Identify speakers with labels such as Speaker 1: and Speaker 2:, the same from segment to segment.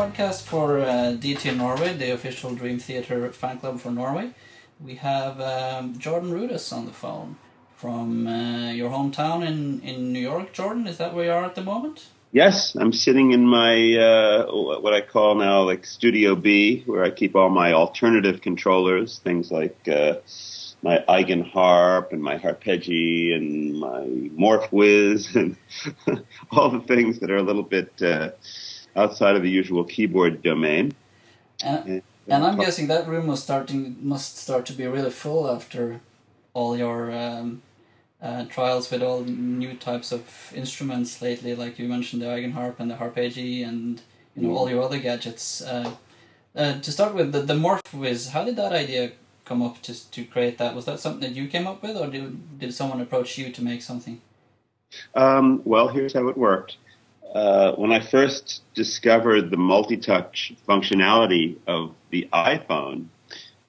Speaker 1: podcast for uh, DT Norway, the official Dream Theater fan club for Norway, we have um, Jordan Rudess on the phone from uh, your hometown in, in New York. Jordan, is that where you are at the moment?
Speaker 2: Yes, I'm sitting in my uh, what I call now like Studio B, where I keep all my alternative controllers, things like uh, my Eigenharp and my Harpejji and my MorphWiz and all the things that are a little bit uh, outside of the usual keyboard domain.
Speaker 1: And, and I'm guessing that room was starting must start to be really full after all your um, uh, trials with all new types of instruments lately, like you mentioned the Eigenharp and the Harpejji and you know all your other gadgets. Uh, uh, to start with, the, the MorphWiz, how did that idea come up to to create that? Was that something that you came up with, or did did someone approach you to make something?
Speaker 2: Um, well, here's how it worked. Uh, when I first discovered the multi-touch functionality of the iPhone,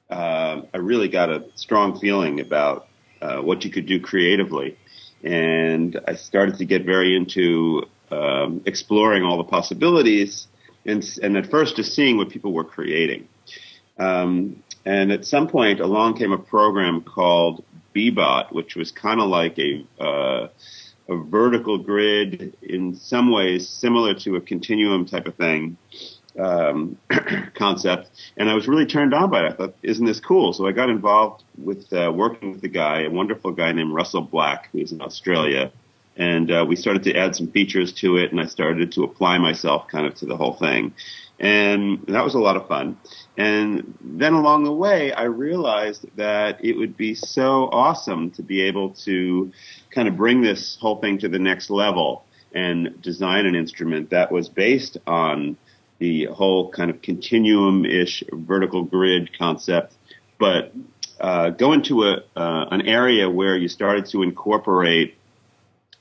Speaker 2: uh, I really got a strong feeling about uh, what you could do creatively, and I started to get very into um, exploring all the possibilities, and, and at first just seeing what people were creating. Um, and at some point, along came a program called Bebot, which was kind of like a uh, a vertical grid in some ways similar to a continuum type of thing um, concept, and I was really turned on by it. I thought, "Isn't this cool?" So I got involved with uh, working with a guy, a wonderful guy named Russell Black, who's in Australia, and uh, we started to add some features to it, and I started to apply myself kind of to the whole thing, and that was a lot of fun. And then along the way, I realized that it would be so awesome to be able to kind of bring this whole thing to the next level and design an instrument that was based on the whole kind of continuum-ish vertical grid concept, but uh, go into a uh, an area where you started to incorporate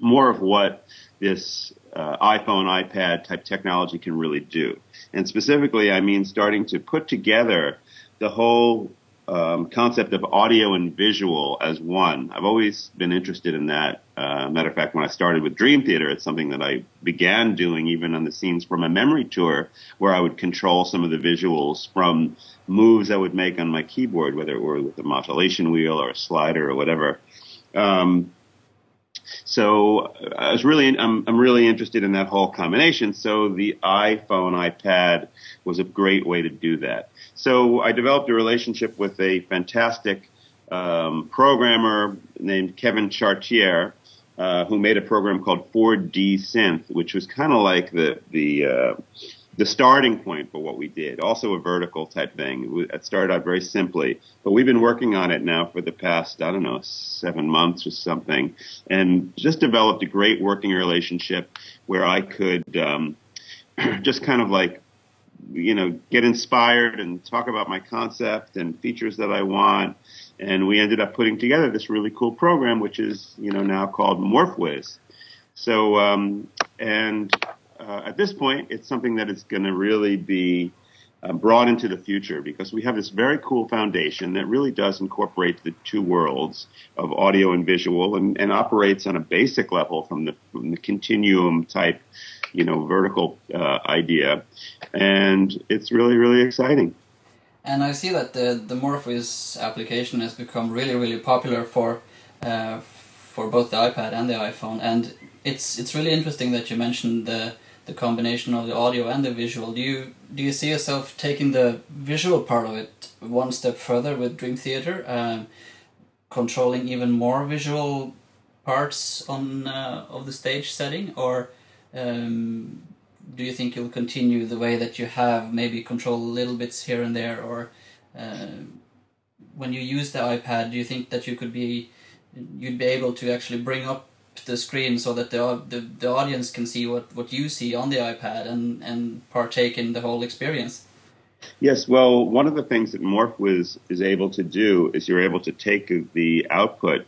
Speaker 2: more of what this uh, iPhone, iPad type technology can really do. And specifically, I mean starting to put together the whole um, concept of audio and visual as one. I've always been interested in that. Uh, matter of fact, when I started with Dream Theater, it's something that I began doing even on the scenes from a memory tour, where I would control some of the visuals from moves I would make on my keyboard, whether it were with a modulation wheel or a slider or whatever. Um, so I was really, I'm, I'm really interested in that whole combination. So the iPhone, iPad was a great way to do that. So I developed a relationship with a fantastic um, programmer named Kevin Chartier, uh, who made a program called 4D Synth, which was kind of like the the uh, the starting point for what we did. Also a vertical type thing. It started out very simply, but we've been working on it now for the past, I don't know, seven months or something, and just developed a great working relationship where I could um, just kind of like, you know, get inspired and talk about my concept and features that I want. And we ended up putting together this really cool program, which is, you know, now called MorphWiz. So, um, and uh, at this point, it's something that is going to really be uh, brought into the future because we have this very cool foundation that really does incorporate the two worlds of audio and visual and, and operates on a basic level from the, from the continuum type, you know, vertical uh, idea. And it's really, really exciting.
Speaker 1: And I see that the, the MorphWiz application has become really, really popular for uh, for both the iPad and the iPhone. And it's it's really interesting that you mentioned the the combination of the audio and the visual. Do you do you see yourself taking the visual part of it one step further with Dream Theater, um, controlling even more visual parts on uh, of the stage setting, or um, do you think you'll continue the way that you have, maybe control little bits here and there, or uh, when you use the iPad, do you think that you could be you'd be able to actually bring up the screen so that the, the the audience can see what what you see on the iPad and and partake in the whole experience.
Speaker 2: Yes, well, one of the things that MorphWiz is able to do is you're able to take the output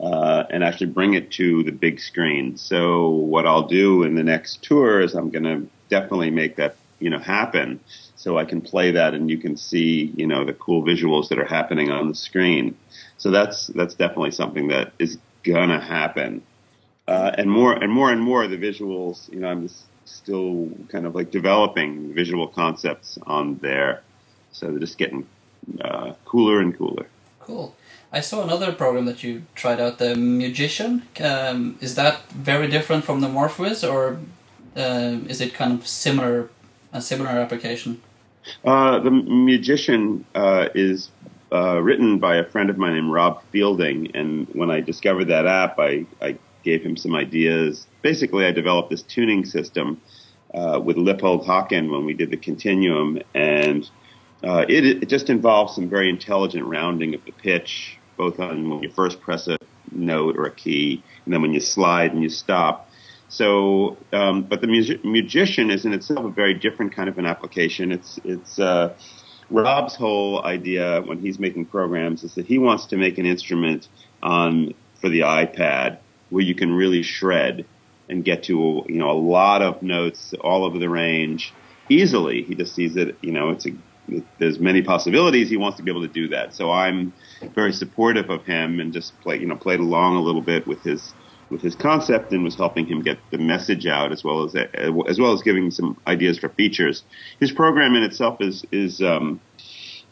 Speaker 2: uh, and actually bring it to the big screen. So what I'll do in the next tour is I'm going to definitely make that you know happen, so I can play that and you can see you know the cool visuals that are happening on the screen. So that's that's definitely something that is gonna happen. Uh, and more and more and more the visuals, you know, I'm just still kind of like developing visual concepts on there. So they're just getting uh, cooler and cooler.
Speaker 1: Cool. I saw another program that you tried out, the Mugician. Um, is that very different from the MorphWiz, or uh, is it kind of similar, a similar application?
Speaker 2: Uh, the Mugician uh, is uh, written by a friend of mine named Rob Fielding, and when I discovered that app, I, I gave him some ideas. Basically, I developed this tuning system uh, with Lippold Haken when we did the Continuum, and uh, it, it just involves some very intelligent rounding of the pitch, both on when you first press a note or a key, and then when you slide and you stop. So, um, but the music, Mugician is in itself a very different kind of an application. It's it's uh, Rob's whole idea when he's making programs is that he wants to make an instrument on for the iPad where you can really shred and get to you know a lot of notes all over the range easily. He just sees that you know it's a there's many possibilities. He wants to be able to do that. So I'm very supportive of him and just play you know played along a little bit with his with his concept and was helping him get the message out as well as as well as giving some ideas for features. His program in itself is is um,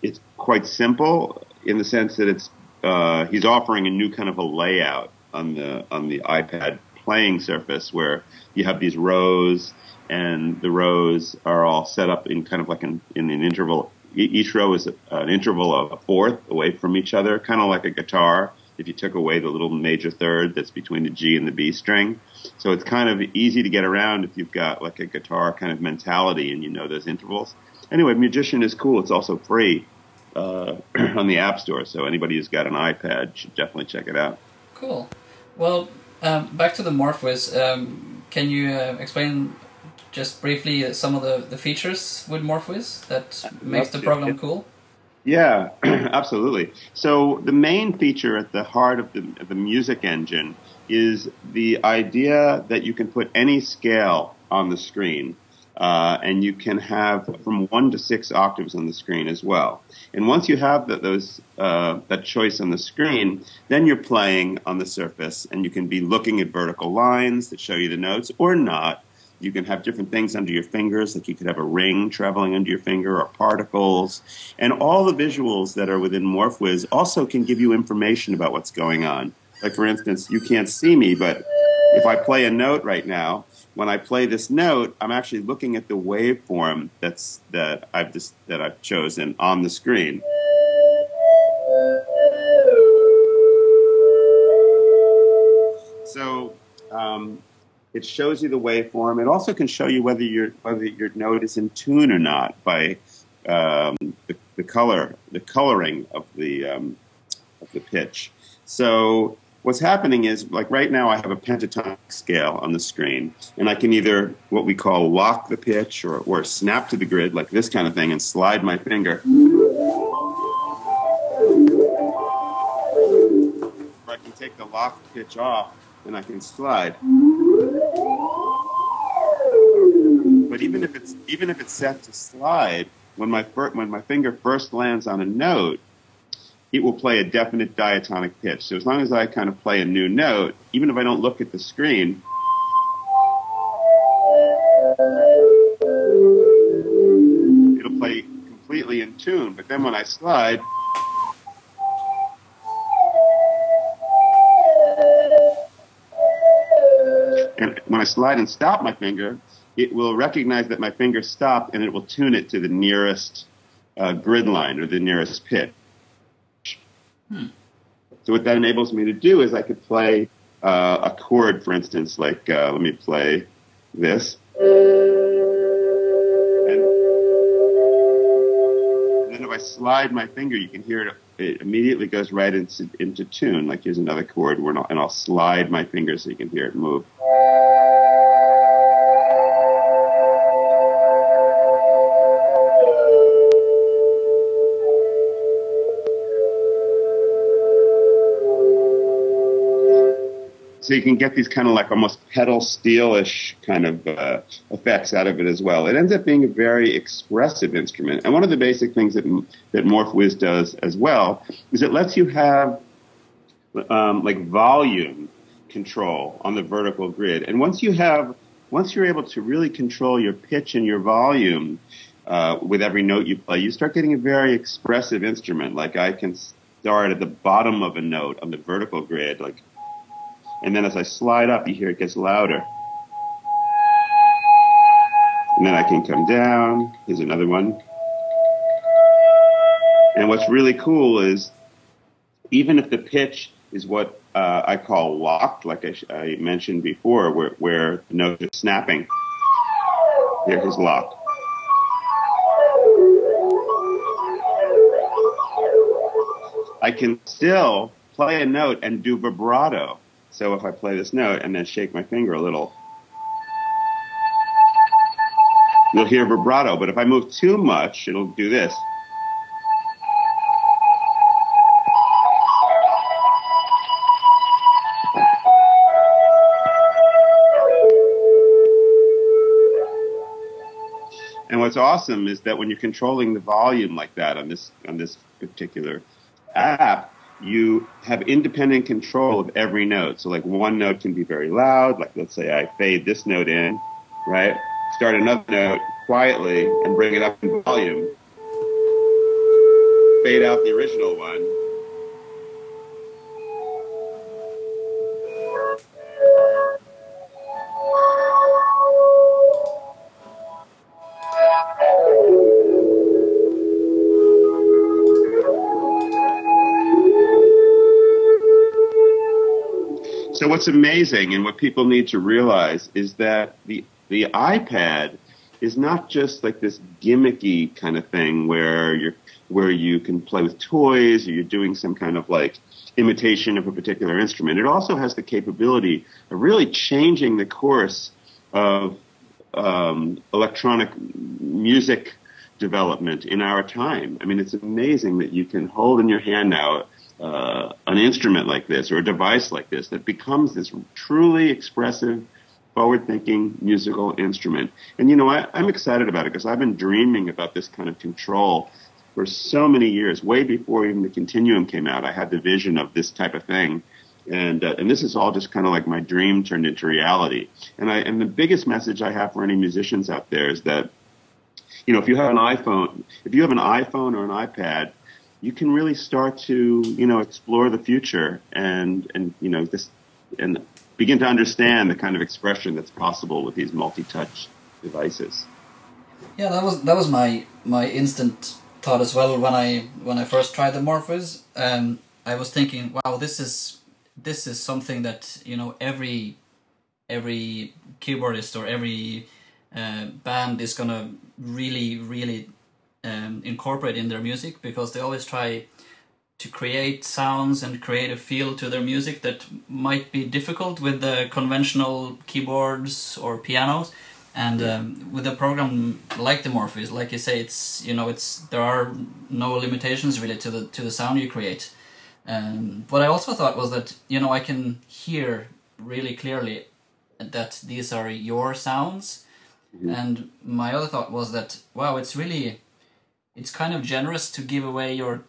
Speaker 2: it's quite simple in the sense that it's uh, he's offering a new kind of a layout on the on the iPad playing surface where you have these rows and the rows are all set up in kind of like an, in an interval. Each row is an interval of a fourth away from each other, kind of like a guitar if you took away the little major third that's between the G and the B string. So it's kind of easy to get around if you've got like a guitar kind of mentality and you know those intervals. Anyway, Mugician is cool. It's also free uh, on the App Store, so anybody who's got an iPad should definitely check it out.
Speaker 1: Cool. Well, um, back to the MorphWiz. Um, can you uh, explain just briefly some of the, the features with MorphWiz that makes the program cool?
Speaker 2: Yeah, absolutely. So the main feature at the heart of the, of the music engine is the idea that you can put any scale on the screen. Uh, and you can have from one to six octaves on the screen as well. And once you have those uh, that choice on the screen, then you're playing on the surface, and you can be looking at vertical lines that show you the notes, or not. You can have different things under your fingers, like you could have a ring traveling under your finger or particles. And all the visuals that are within MorphWiz also can give you information about what's going on. Like, for instance, you can't see me, but if I play a note right now, when I play this note, I'm actually looking at the waveform that's that I've just, that I've chosen on the screen. So um, it shows you the waveform. It also can show you whether your whether your note is in tune or not by um, the, the, color, the coloring of the um, of the pitch. So what's happening is like right now I have a pentatonic scale on the screen, and I can either what we call lock the pitch or or snap to the grid like this kind of thing and slide my finger. Or I can take the lock pitch off and I can slide. But even if it's even if it's set to slide, when my when my finger first lands on a note, it will play a definite diatonic pitch. So as long as I kind of play a new note, even if I don't look at the screen, it'll play completely in tune. But then when I slide, and when I slide and stop my finger, it will recognize that my finger stopped and it will tune it to the nearest uh, grid line or the nearest pitch. Hmm. So what that enables me to do is I could play uh, a chord, for instance, like uh, let me play this. And, then if I slide my finger, you can hear it. It immediately goes right into, into tune. Like here's another chord, and I'll slide my finger so you can hear it move. So you can get these kind of like almost pedal steelish kind of uh, effects out of it as well. It ends up being a very expressive instrument, and one of the basic things that that MorphWiz does as well is it lets you have um, like volume control on the vertical grid, and once you have once you're able to really control your pitch and your volume uh, with every note you play, you start getting a very expressive instrument. Like I can start at the bottom of a note on the vertical grid, like, and then as I slide up, you hear it gets louder. And then I can come down. Here's another one. And what's really cool is even if the pitch is what uh, I call locked, like I, I mentioned before, where, where the note is snapping, here is locked. I can still play a note and do vibrato. So if I play this note and then shake my finger a little, you'll hear vibrato. But if I move too much, it'll do this. And what's awesome is that when you're controlling the volume like that on this on this particular app, you have independent control of every note. So like one note can be very loud, like let's say I fade this note in, right? Start another note quietly and bring it up in volume. Fade out the original one. What's amazing and what people need to realize is that the the iPad is not just like this gimmicky kind of thing where you're where you can play with toys or you're doing some kind of like imitation of a particular instrument. It also has the capability of really changing the course of um, electronic music development in our time. I mean, it's amazing that you can hold in your hand now uh, an instrument like this or a device like this that becomes this truly expressive, forward-thinking musical instrument. And you know, I, I'm excited about it because I've been dreaming about this kind of control for so many years, way before even the Continuum came out. I had the vision of this type of thing. And, uh, and this is all just kind of like my dream turned into reality. And I, and the biggest message I have for any musicians out there is that, you know, if you have an iPhone, if you have an iPhone or an iPad, you can really start to, you know, explore the future and, and, you know, this, and begin to understand the kind of expression that's possible with these multi-touch devices.
Speaker 1: Yeah, that was that was my my instant thought as well when I when I first tried the MorphWiz. Um, I was thinking, wow, this is this is something that you know every every keyboardist or every uh, band is gonna really really um, incorporate in their music because they always try to create sounds and create a feel to their music that might be difficult with the conventional keyboards or pianos and um, with a program like the MorphWiz, like you say, it's you know it's there are no limitations really to the to the sound you create. Um, what I also thought was that you know I can hear really clearly that these are your sounds, mm-hmm. and my other thought was that wow, it's really it's kind of generous to give away your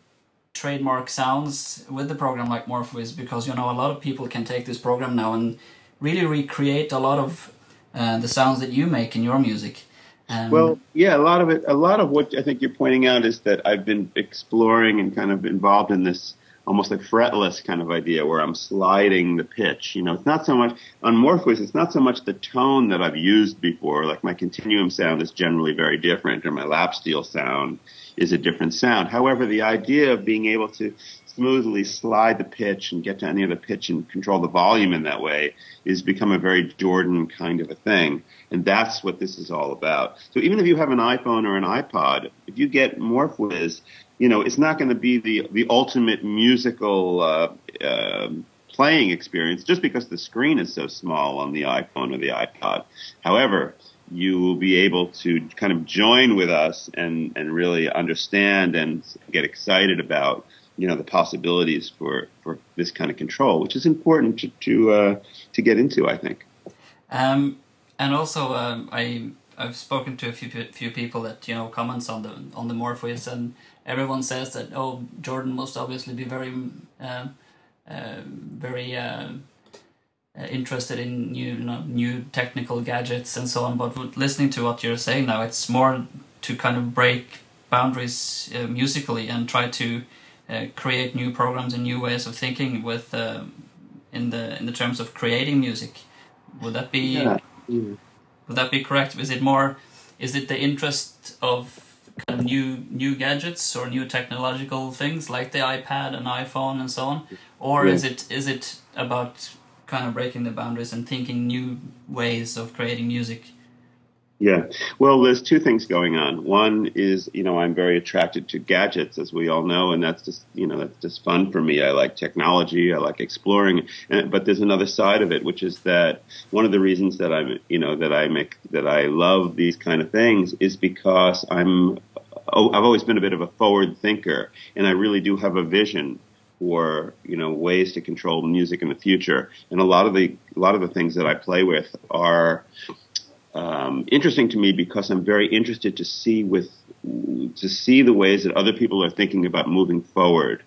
Speaker 1: trademark sounds with the program like MorphWiz because you know a lot of people can take this program now and really recreate a lot of uh, the sounds that you make in your music.
Speaker 2: Um, well, yeah, a lot of it, a lot of what I think you're pointing out is that I've been exploring and kind of involved in this almost like fretless kind of idea where I'm sliding the pitch. You know, it's not so much on MorphWiz, it's not so much the tone that I've used before. Like my continuum sound is generally very different or my lap steel sound is a different sound. However, the idea of being able to smoothly slide the pitch and get to any other pitch and control the volume in that way is become a very Jordan kind of a thing. And that's what this is all about. So even if you have an iPhone or an iPod, if you get MorphWiz, you know, it's not going to be the, the ultimate musical, uh, uh, playing experience just because the screen is so small on the iPhone or the iPod. However, you will be able to kind of join with us and, and really understand and get excited about you know the possibilities for for this kind of control, which is important to to, uh, to get into. I think.
Speaker 1: Um, and also, um, I I've spoken to a few few people that you know comments on the on the MorphWiz, and everyone says that oh Jordan must obviously be very uh, uh, very interested in new you know, new technical gadgets and so on. But listening to what you're saying now, it's more to kind of break boundaries uh, musically and try to uh, create new programs and new ways of thinking with uh, in the in the terms of creating music. Would that be yeah. would that be correct? Is it more? Is it the interest of kind of new new gadgets or new technological things like the iPad and iPhone and so on, or yeah. is it is it about kind of breaking the boundaries and thinking new ways of creating music?
Speaker 2: Yeah. Well, there's two things going on. One is, you know, I'm very attracted to gadgets, as we all know, and that's just, you know, that's just fun for me. I like technology. I like exploring. And, but there's another side of it, which is that one of the reasons that I'm, you know, that I make, that I love these kind of things is because I'm, oh, I've always been a bit of a forward thinker, and I really do have a vision for you know ways to control music in the future. And a lot of the a lot of the things that I play with are um, interesting to me because I'm very interested to see with to see the ways that other people are thinking about moving forward.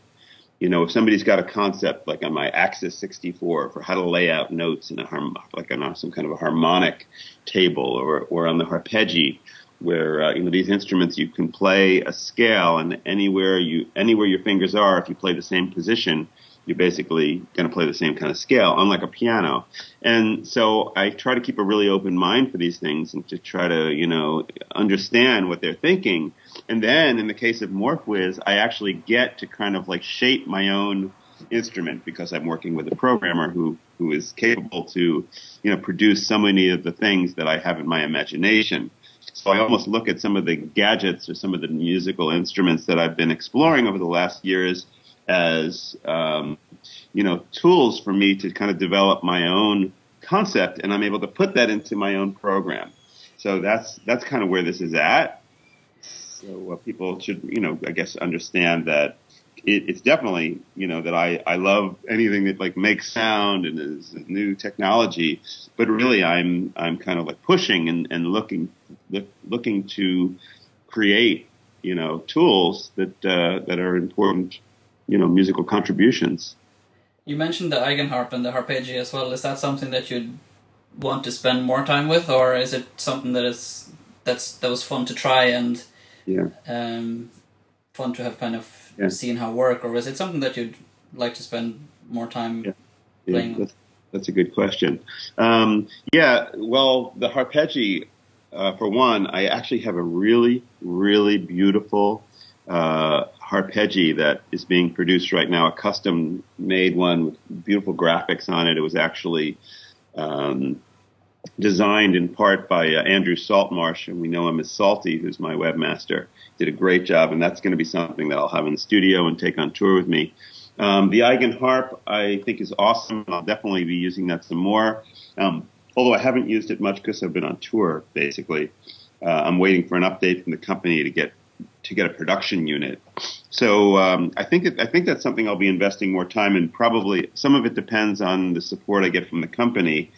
Speaker 2: You know, if somebody's got a concept like on my Axis 64 for how to lay out notes in a harm, like on some kind of a harmonic table or or on the Harpejji, where uh, you know these instruments you can play a scale and anywhere you anywhere your fingers are, if you play the same position, you're basically going to play the same kind of scale, unlike a piano. And so I try to keep a really open mind for these things and to try to, you know, understand what they're thinking. And then in the case of Morphwiz, I actually get to kind of like shape my own instrument because I'm working with a programmer who, who is capable to, you know, produce so many of the things that I have in my imagination. So I almost look at some of the gadgets or some of the musical instruments that I've been exploring over the last years as um, you know tools for me to kind of develop my own concept, and I'm able to put that into my own program. So that's that's kind of where this is at. So uh, people should you know I guess understand that it, it's definitely you know that I I love anything that like makes sound and is new technology, but really I'm I'm kind of like pushing and, and looking look, looking to create you know tools that uh, that are important you know musical contributions.
Speaker 1: You mentioned the eigenharp and the harpejji as well. Is that something that you'd want to spend more time with, or is it something that is that's that was fun to try and
Speaker 2: yeah,
Speaker 1: um, fun to have kind of yeah. seen how work, or is it something that you'd like to spend more time
Speaker 2: yeah.
Speaker 1: playing? Yeah,
Speaker 2: that's, that's, a good question. Um, yeah, well, the harpejji, uh, for one, I actually have a really, really beautiful uh, Harpejji that is being produced right now, a custom made one with beautiful graphics on it. It was actually um, designed in part by uh, Andrew Saltmarsh, and we know him as Salty, who's my webmaster. Did a great job, and that's going to be something that I'll have in the studio and take on tour with me. Um, the Eigenharp, I think, is awesome. I'll definitely be using that some more. Um, although I haven't used it much because I've been on tour, basically. Uh, I'm waiting for an update from the company to get to get a production unit. So um, I think I think that's something I'll be investing more time in. Probably some of it depends on the support I get from the company.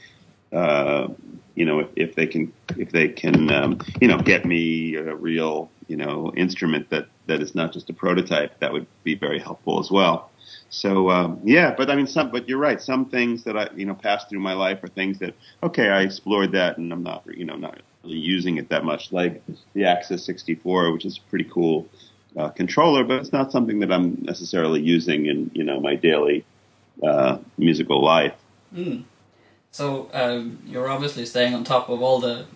Speaker 2: Uh, you know, if, if, they can if they can um, you know get me a real you know instrument that that is not just a prototype, that would be very helpful as well. So um, yeah, but I mean, some. But you're right. Some things that I you know passed through my life are things that okay, I explored that, and I'm not you know not really using it that much, like the Axis 64, which is a pretty cool uh, controller, but it's not something that I'm necessarily using in you know my daily uh, musical life.
Speaker 1: Mm. So um, you're obviously staying on top of all the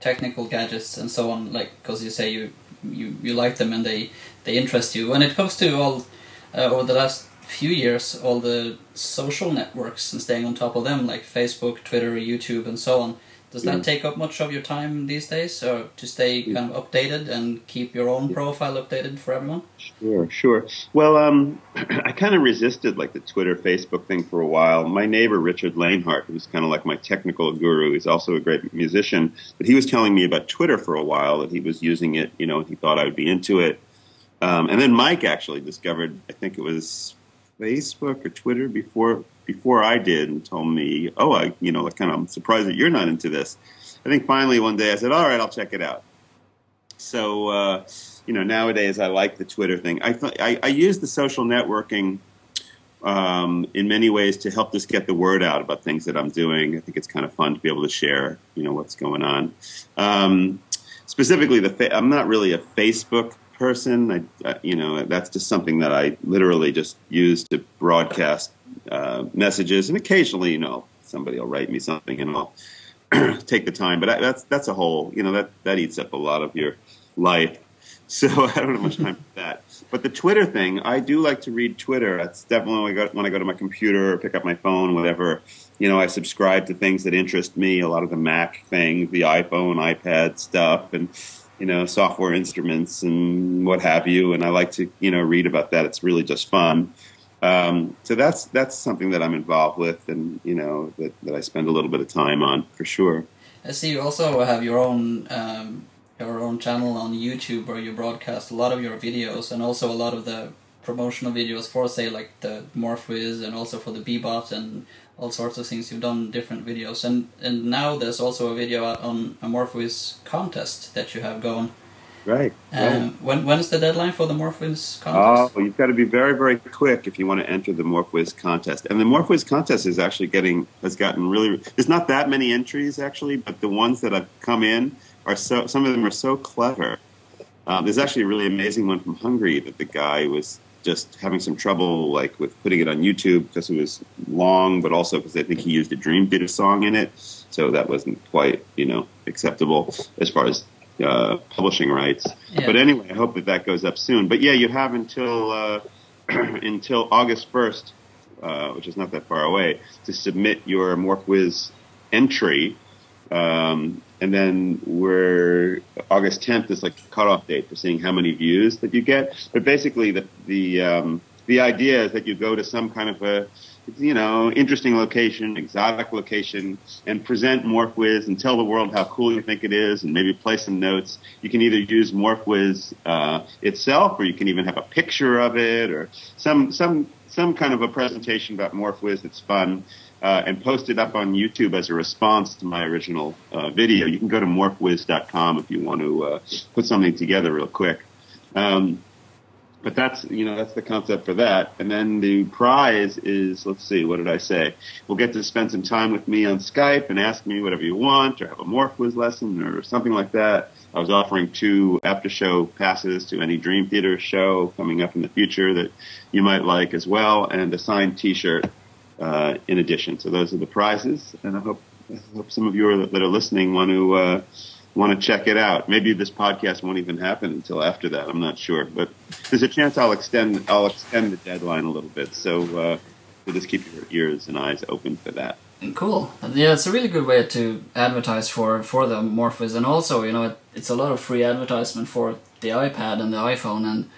Speaker 1: technical gadgets and so on, like because you say you, you you like them and they they interest you. When it comes to all uh, over the last few years, all the social networks and staying on top of them, like Facebook, Twitter, YouTube, and so on. Does that take up much of your time these days, or to stay kind of updated and keep your own profile updated for everyone?
Speaker 2: Sure, sure. Well, um, I kind of resisted like the Twitter, Facebook thing for a while. My neighbor Richard Lainhart, who's kind of like my technical guru, he's also a great musician, but he was telling me about Twitter for a while that he was using it. You know, he thought I would be into it. Um, and then Mike actually discovered, I think it was Facebook or Twitter before before I did and told me, oh, I, you know, kind of, I'm surprised that you're not into this. I think finally one day I said, all right, I'll check it out. So, uh, you know, nowadays I like the Twitter thing. I, th- I, I use the social networking um, in many ways to help just get the word out about things that I'm doing. I think it's kind of fun to be able to share, you know, what's going on. Um, specifically, the fa- I'm not really a Facebook person. I, you know, that's just something that I literally just use to broadcast uh, messages, and occasionally, you know, somebody will write me something, and I'll take the time. But I, that's that's a whole, you know, that that eats up a lot of your life. So I don't have much time for that. But the Twitter thing, I do like to read Twitter. That's definitely when I go, when I go to my computer or pick up my phone, whatever. You know, I subscribe to things that interest me. A lot of the Mac things, the iPhone, iPad stuff, and you know, software instruments and what have you. And I like to, you know, read about that. It's really just fun. Um, so that's that's something that I'm involved with, and you know, that, that I spend a little bit of time on for sure.
Speaker 1: I see you also have your own um, your own channel on YouTube where you broadcast a lot of your videos and also a lot of the promotional videos for say like the Morphwiz and also for the Bebot and all sorts of things. You've done different videos and and now there's also a video on a MorphWiz contest that you have going.
Speaker 2: Right.
Speaker 1: Um,
Speaker 2: right.
Speaker 1: When when is the deadline for the MorphWiz contest?
Speaker 2: Oh, you've got to be very very quick if you want to enter the MorphWiz contest. And the MorphWiz contest is actually getting has gotten really. There's not that many entries actually, but the ones that have come in are so. Some of them are so clever. Um, there's actually a really amazing one from Hungary that the guy was just having some trouble like with putting it on YouTube because it was long, but also because I think he used a Dream Theater song in it, so that wasn't quite you know acceptable as far as uh, publishing rights. Yeah. But anyway, I hope that that goes up soon. But yeah, you have until uh, until August first, uh, which is not that far away, to submit your MorphWiz entry. Um, and then we're August 10th is like the cutoff date for seeing how many views that you get. But basically, the the um, the idea is that you go to some kind of a you know, interesting location, exotic location, and present MorphWiz and tell the world how cool you think it is, and maybe play some notes. You can either use MorphWiz uh, itself, or you can even have a picture of it, or some some some kind of a presentation about MorphWiz that's fun, uh, and post it up on YouTube as a response to my original uh, video. You can go to morphwiz.com if you want to uh, put something together real quick. Um, but that's you know that's the concept for that. And then the prize is let's see, what did I say? We'll get to spend some time with me on Skype and ask me whatever you want, or have a MorphWiz lesson, or something like that. I was offering two after show passes to any Dream Theater show coming up in the future that you might like as well, and a signed T-shirt uh, in addition. So those are the prizes, and I hope I hope some of you are, that are listening want to. Uh, want to check it out. Maybe this podcast won't even happen until after that. I'm not sure, but there's a chance I'll extend I'll extend the deadline a little bit. So uh, just keep your ears and eyes open for that.
Speaker 1: Cool. Yeah, it's a really good way to advertise for for the MorphWiz, and also you know it, it's a lot of free advertisement for the iPad and the iPhone, and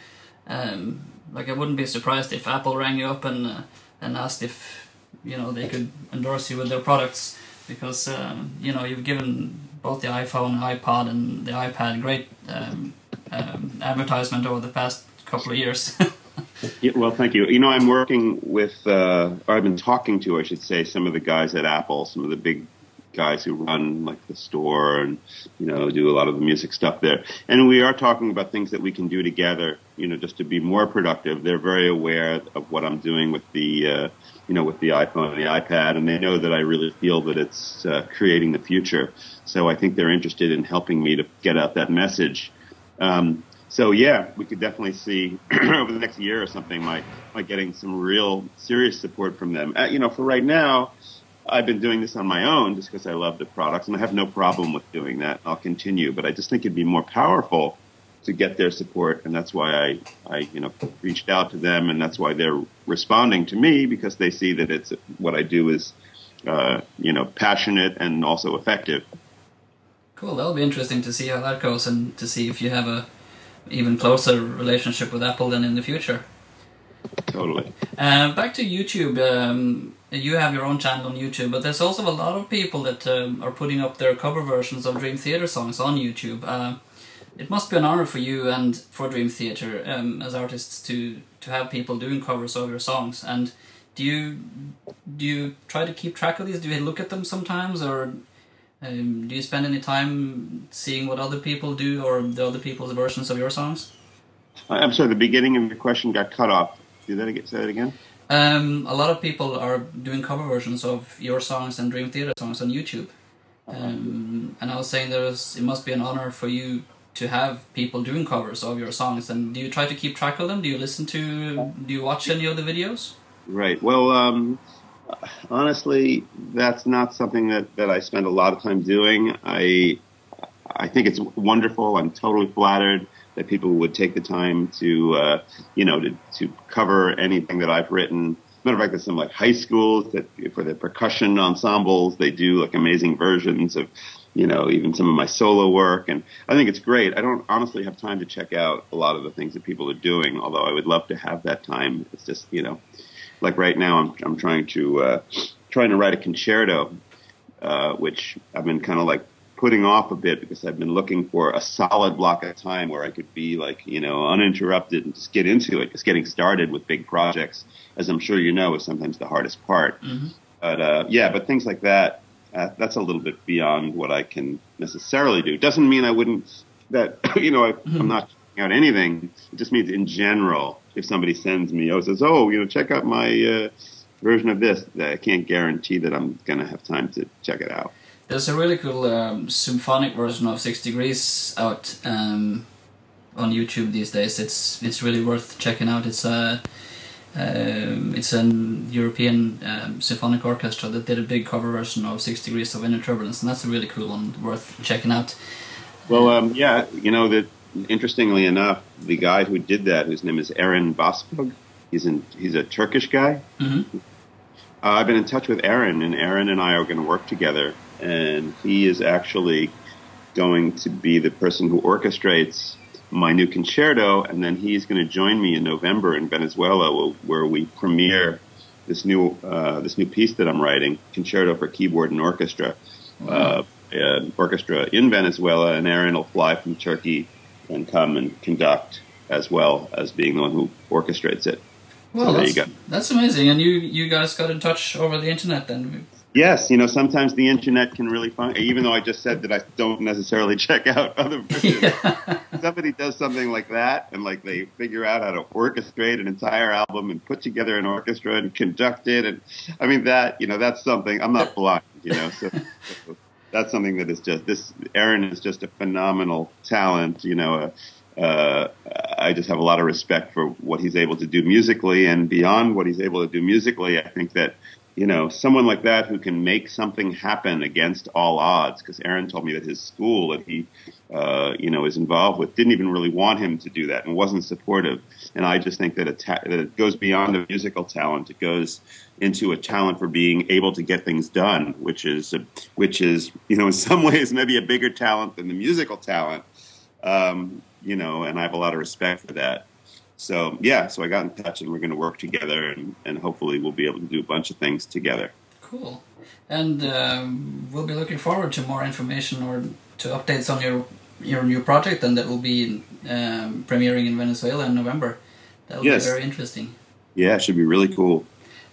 Speaker 1: um, like I wouldn't be surprised if Apple rang you up and uh, and asked if you know they could endorse you with their products because um, you know you've given both the iPhone, iPod, and the iPad great um, um, advertisement over the past couple of years.
Speaker 2: yeah, well, thank you. You know, I'm working with, uh, or I've been talking to, I should say, some of the guys at Apple, some of the big guys who run like the store and you know do a lot of the music stuff there and we are talking about things that we can do together you know just to be more productive they're very aware of what i'm doing with the uh, you know with the iphone and the ipad and they know that i really feel that it's uh, creating the future so i think they're interested in helping me to get out that message um, so yeah, we could definitely see over the next year or something, my my getting some real serious support from them. Uh, you know, for right now, I've been doing this on my own just because I love the products, and I have no problem with doing that. I'll continue, but I just think it'd be more powerful to get their support, and that's why I, I, you know, reached out to them, and that's why they're responding to me because they see that it's what I do is, uh, you know, passionate and also effective.
Speaker 1: Cool. That'll be interesting to see how that goes, and to see if you have a even closer relationship with Apple than in the future.
Speaker 2: Totally.
Speaker 1: Uh, back to YouTube. Um, you have your own channel on YouTube, but there's also a lot of people that um, are putting up their cover versions of Dream Theater songs on YouTube. Uh, it must be an honor for you and for Dream Theater um, as artists to to have people doing covers of your songs. And do you do you try to keep track of these? Do you look at them sometimes, or um, do you spend any time seeing what other people do or the other people's versions of your songs?
Speaker 2: I'm sorry, the beginning of your question got cut off. Do that again. Say that again.
Speaker 1: Um, a lot of people are doing cover versions of your songs and Dream Theater songs on YouTube. Um, and I was saying there's it must be an honor for you to have people doing covers of your songs. And do you try to keep track of them? Do you listen to? Do you watch any of the videos?
Speaker 2: Right. Well, um, honestly, that's not something that, that I spend a lot of time doing. I I think it's wonderful. I'm totally flattered that people would take the time to, uh, you know, to, to cover anything that I've written. Matter of fact, there's some like high schools that for the percussion ensembles, they do like amazing versions of, you know, even some of my solo work. And I think it's great. I don't honestly have time to check out a lot of the things that people are doing, although I would love to have that time. It's just, you know, like right now I'm, I'm trying to, uh, trying to write a concerto, uh, which I've been kind of like putting off a bit because I've been looking for a solid block of time where I could be like, you know, uninterrupted and just get into it. Just getting started with big projects, as I'm sure you know, is sometimes the hardest part.
Speaker 1: Mm-hmm.
Speaker 2: But, uh, yeah, but things like that, uh, that's a little bit beyond what I can necessarily do. Doesn't mean I wouldn't, that, you know, I,
Speaker 1: Mm-hmm.
Speaker 2: I'm not checking out anything. It just means in general, if somebody sends me, oh, says, oh, you know, check out my, uh, version of this, I can't guarantee that I'm going to have time to check it out.
Speaker 1: There's a really cool um, symphonic version of Six Degrees out um, on YouTube these days. It's it's really worth checking out. It's a um, it's an European um, symphonic orchestra that did a big cover version of Six Degrees of Inner Turbulence, and that's a really cool one, worth checking out.
Speaker 2: Well, um, yeah, you know that. Interestingly enough, the guy who did that, whose name is Eren Başbuğ, he's in, he's a Turkish guy.
Speaker 1: hmm
Speaker 2: Uh, I've been in touch with Eren, and Eren and I are going to work together. And he is actually going to be the person who orchestrates my new concerto, and then he's going to join me in November in Venezuela, where, we premiere this new uh, this new piece that I'm writing, concerto for keyboard and orchestra, uh, uh, orchestra in Venezuela. And Eren will fly from Turkey and come and conduct as well as being the one who orchestrates it.
Speaker 1: Well,
Speaker 2: So there
Speaker 1: that's,
Speaker 2: you go.
Speaker 1: that's amazing. And you you guys got in touch over the internet then?
Speaker 2: Yes, you know, sometimes the internet can really find, even though I just said that I don't necessarily check out other versions.
Speaker 1: yeah.
Speaker 2: Somebody does something like that and like they figure out how to orchestrate an entire album and put together an orchestra and conduct it. And I mean, that, you know, that's something, I'm not blind, you know, so, so that's something that is just, this, Eren is just a phenomenal talent, you know, uh, uh, I just have a lot of respect for what he's able to do musically and beyond what he's able to do musically. I think that, you know, someone like that who can make something happen against all odds, because Eren told me that his school that he, uh, you know, is involved with didn't even really want him to do that and wasn't supportive. And I just think that it, ta- that it goes beyond a musical talent. It goes into a talent for being able to get things done, which is, a, which is, you know, in some ways maybe a bigger talent than the musical talent. Um, you know, and I have a lot of respect for that. So yeah, so I got in touch and we're going to work together and, and hopefully we'll be able to do a bunch of things together.
Speaker 1: Cool. And um, we'll be looking forward to more information or to updates on your your new project, and that will be um, premiering in Venezuela in November. That'll
Speaker 2: Yes.
Speaker 1: be very interesting.
Speaker 2: Yeah, it should be really cool.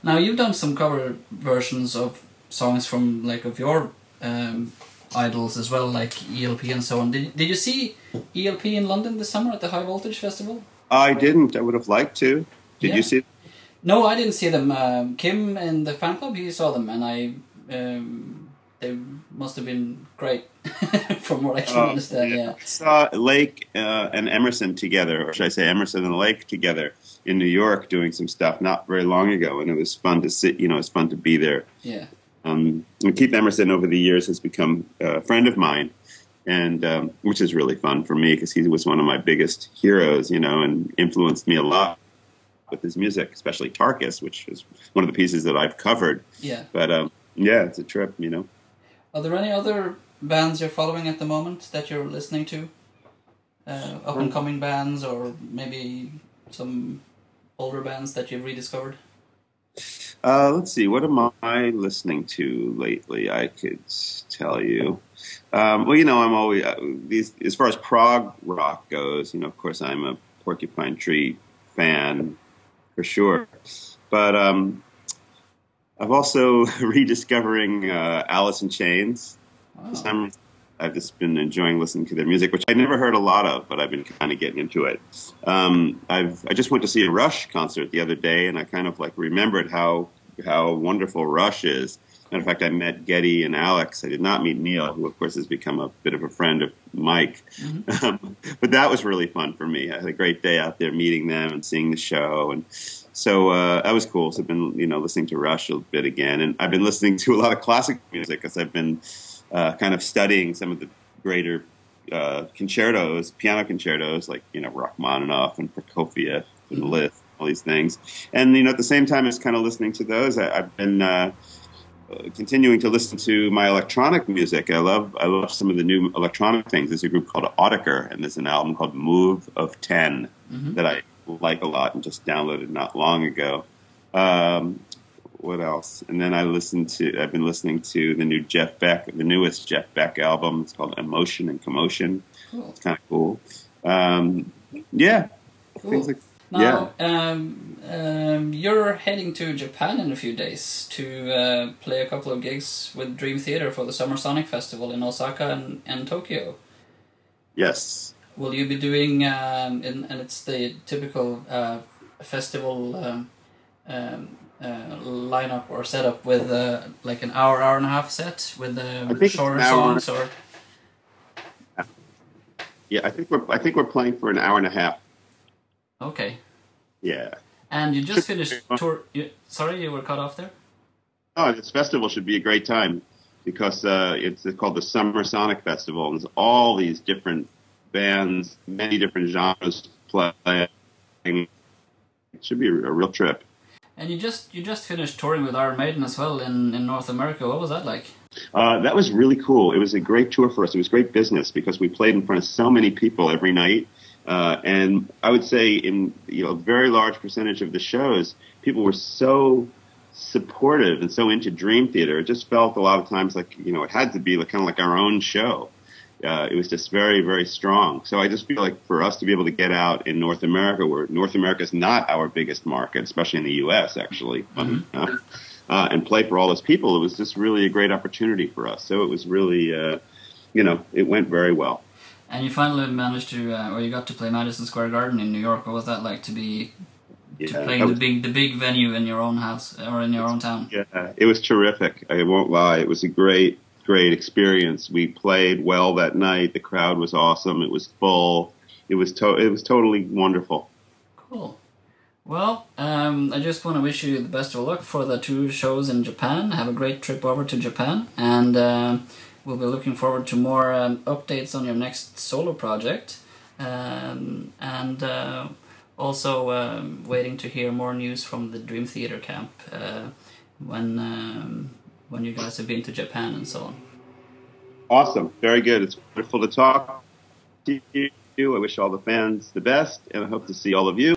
Speaker 1: Now you've done some cover versions of songs from like of your um, idols as well, like ELP and so on. Did Did you see ELP in London this summer at the High Voltage Festival?
Speaker 2: I didn't. I would have liked to. Did
Speaker 1: Yeah.
Speaker 2: you see? Them?
Speaker 1: No, I didn't see them. Um, Kim in the fan club, he saw them, and I. Um, they must have been great, from what I can
Speaker 2: Oh,
Speaker 1: understand. Yeah.
Speaker 2: I saw Lake uh, and Emerson together, or should I say Emerson and Lake together in New York doing some stuff not very long ago, and it was fun to sit. You know, it's fun to be there.
Speaker 1: yeah,
Speaker 2: Um, and Keith Emerson over the years has become a friend of mine, and um, which is really fun for me because he was one of my biggest heroes, you know, and influenced me a lot with his music, especially Tarkus, which is one of the pieces that I've covered.
Speaker 1: yeah.
Speaker 2: But um, yeah, it's a trip, you know.
Speaker 1: Are there any other bands you're following at the moment that you're listening to? Uh, up and coming bands, or maybe some older bands that you've rediscovered?
Speaker 2: Uh, let's see, what am I listening to lately? I could tell you. Um, well, you know, I'm always uh, these as far as prog rock goes. You know, of course, I'm a Porcupine Tree fan for sure. But um, I'm also rediscovering uh, Alice in Chains.
Speaker 1: Wow.
Speaker 2: I've just been enjoying listening to their music, which I never heard a lot of, but I've been kind of getting into it. Um, I've I just went to see a Rush concert the other day, and I kind of like remembered how how wonderful Rush is. Matter of fact, I met Geddy and Alex. I did not meet Neil, who of course has become a bit of a friend of Mike. Mm-hmm. Um, but that was really fun for me. I had a great day out there meeting them and seeing the show, and so uh, that was cool. So I've been you know listening to Rush a bit again, and I've been listening to a lot of classic music because I've been uh, kind of studying some of the greater uh, concertos, piano concertos, like you know Rachmaninoff and Prokofiev and mm-hmm. Liszt, all these things. And you know, at the same time as kind of listening to those, I, have been uh, continuing to listen to my electronic music. I love I love some of the new electronic things. There's a group called Autechre, and there's an album called Move of 10 mm-hmm. that I like a lot and just downloaded not long ago. Um, what else? And then I listened to. I've been listening to the new Jeff Beck, the newest Jeff Beck album. It's called Emotion and Commotion. Cool. It's kind of cool. Um, yeah.
Speaker 1: Cool. Like, now, yeah. Um, um, you're heading to Japan in a few days to uh, play a couple of gigs with Dream Theater for the Summer Sonic Festival in Osaka and, and Tokyo.
Speaker 2: Yes.
Speaker 1: Will you be doing, um, in, and it's the typical uh, festival um, um, uh, lineup or setup with uh, like an hour, hour and a half set with the uh, shorter songs or.
Speaker 2: Yeah, I think we're I think we're playing for an hour and a half.
Speaker 1: Okay.
Speaker 2: Yeah.
Speaker 1: And you just finished tour. You, sorry, you were cut off there.
Speaker 2: Oh, this festival should be a great time because uh, it's called the Summer Sonic Festival, and there's all these different bands, many different genres playing. It should be a, a real trip.
Speaker 1: And you just you just finished touring with Iron Maiden as well in, in North America. What was that like?
Speaker 2: Uh, that was really cool. It was a great tour for us. It was great business because we played in front of so many people every night. Uh, and I would say in you know a very large percentage of the shows, people were so supportive and so into Dream Theater. It just felt a lot of times like you know it had to be like, kind of like our own show uh, it was just very, very strong. So I just feel like for us to be able to get out in North America, where North America is not our biggest market, especially in the U.S. actually, mm-hmm. uh, uh, and play for all those people, it was just really a great opportunity for us. So it was really, uh, you know, it went very well.
Speaker 1: And you finally managed to, uh, or you got to play Madison Square Garden in New York. What was that like to be yeah, to play the big the big venue in your own house or in your own town?
Speaker 2: Yeah, it was terrific. I won't lie. It was a great great experience. We played well that night. The crowd was awesome. It was full. It was to- it was totally wonderful.
Speaker 1: Cool. Well, um, I just want to wish you the best of luck for the two shows in Japan. Have a great trip over to Japan, and uh, we'll be looking forward to more um, updates on your next solo project, um, and uh, also um, waiting to hear more news from the Dream Theater camp uh, when um, when you guys have been to Japan and so on.
Speaker 2: Awesome. Very good. It's wonderful to talk to you. I wish all the fans the best, and I hope to see all of you.